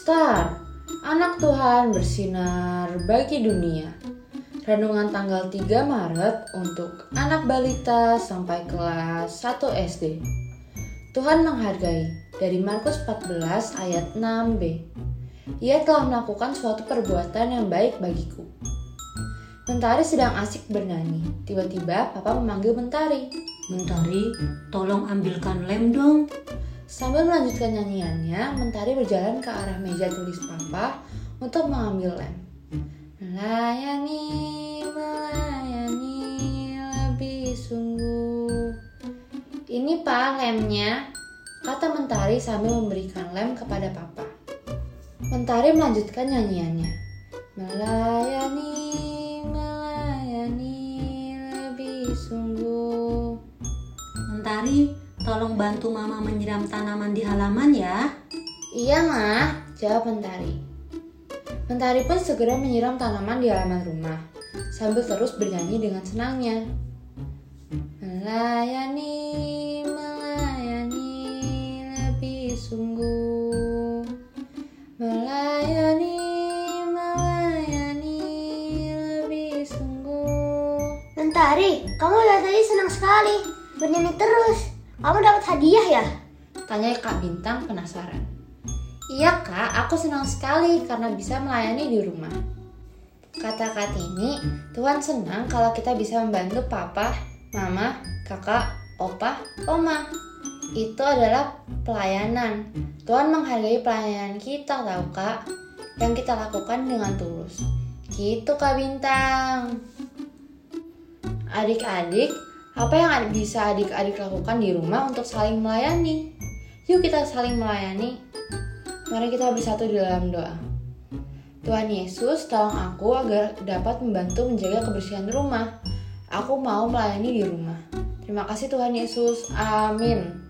Star, anak Tuhan bersinar bagi dunia. Renungan tanggal 3 Maret untuk anak balita sampai kelas 1 SD. Tuhan menghargai dari Markus 14 ayat 6b. Ia telah melakukan suatu perbuatan yang baik bagiku. Mentari sedang asik bernyanyi. Tiba-tiba papa memanggil Mentari. Mentari, tolong ambilkan lem dong. Sambil melanjutkan nyanyiannya, Mentari berjalan ke arah meja tulis papa untuk mengambil lem. Melayani, melayani lebih sungguh. Ini pak lemnya, kata Mentari sambil memberikan lem kepada papa. Mentari melanjutkan nyanyiannya. Melayani, melayani lebih sungguh. Mentari, tolong bantu mama menyiram tanaman di halaman ya. Iya mah, jawab Mentari. Mentari pun segera menyiram tanaman di halaman rumah, sambil terus bernyanyi dengan senangnya. Melayani, melayani lebih sungguh. Melayani, melayani lebih sungguh. Mentari, kamu dari tadi senang sekali. Bernyanyi terus. Kamu dapat hadiah ya? Tanya Kak Bintang penasaran. Iya kak, aku senang sekali karena bisa melayani di rumah. Kata Kartini, Tuhan senang kalau kita bisa membantu papa, mama, kakak, opa, oma. Itu adalah pelayanan. Tuhan menghargai pelayanan kita tahu kak, yang kita lakukan dengan tulus. Gitu kak Bintang. Adik-adik, apa yang bisa adik-adik lakukan di rumah untuk saling melayani? Yuk kita saling melayani. Mari kita bersatu di dalam doa. Tuhan Yesus, tolong aku agar dapat membantu menjaga kebersihan rumah. Aku mau melayani di rumah. Terima kasih Tuhan Yesus. Amin.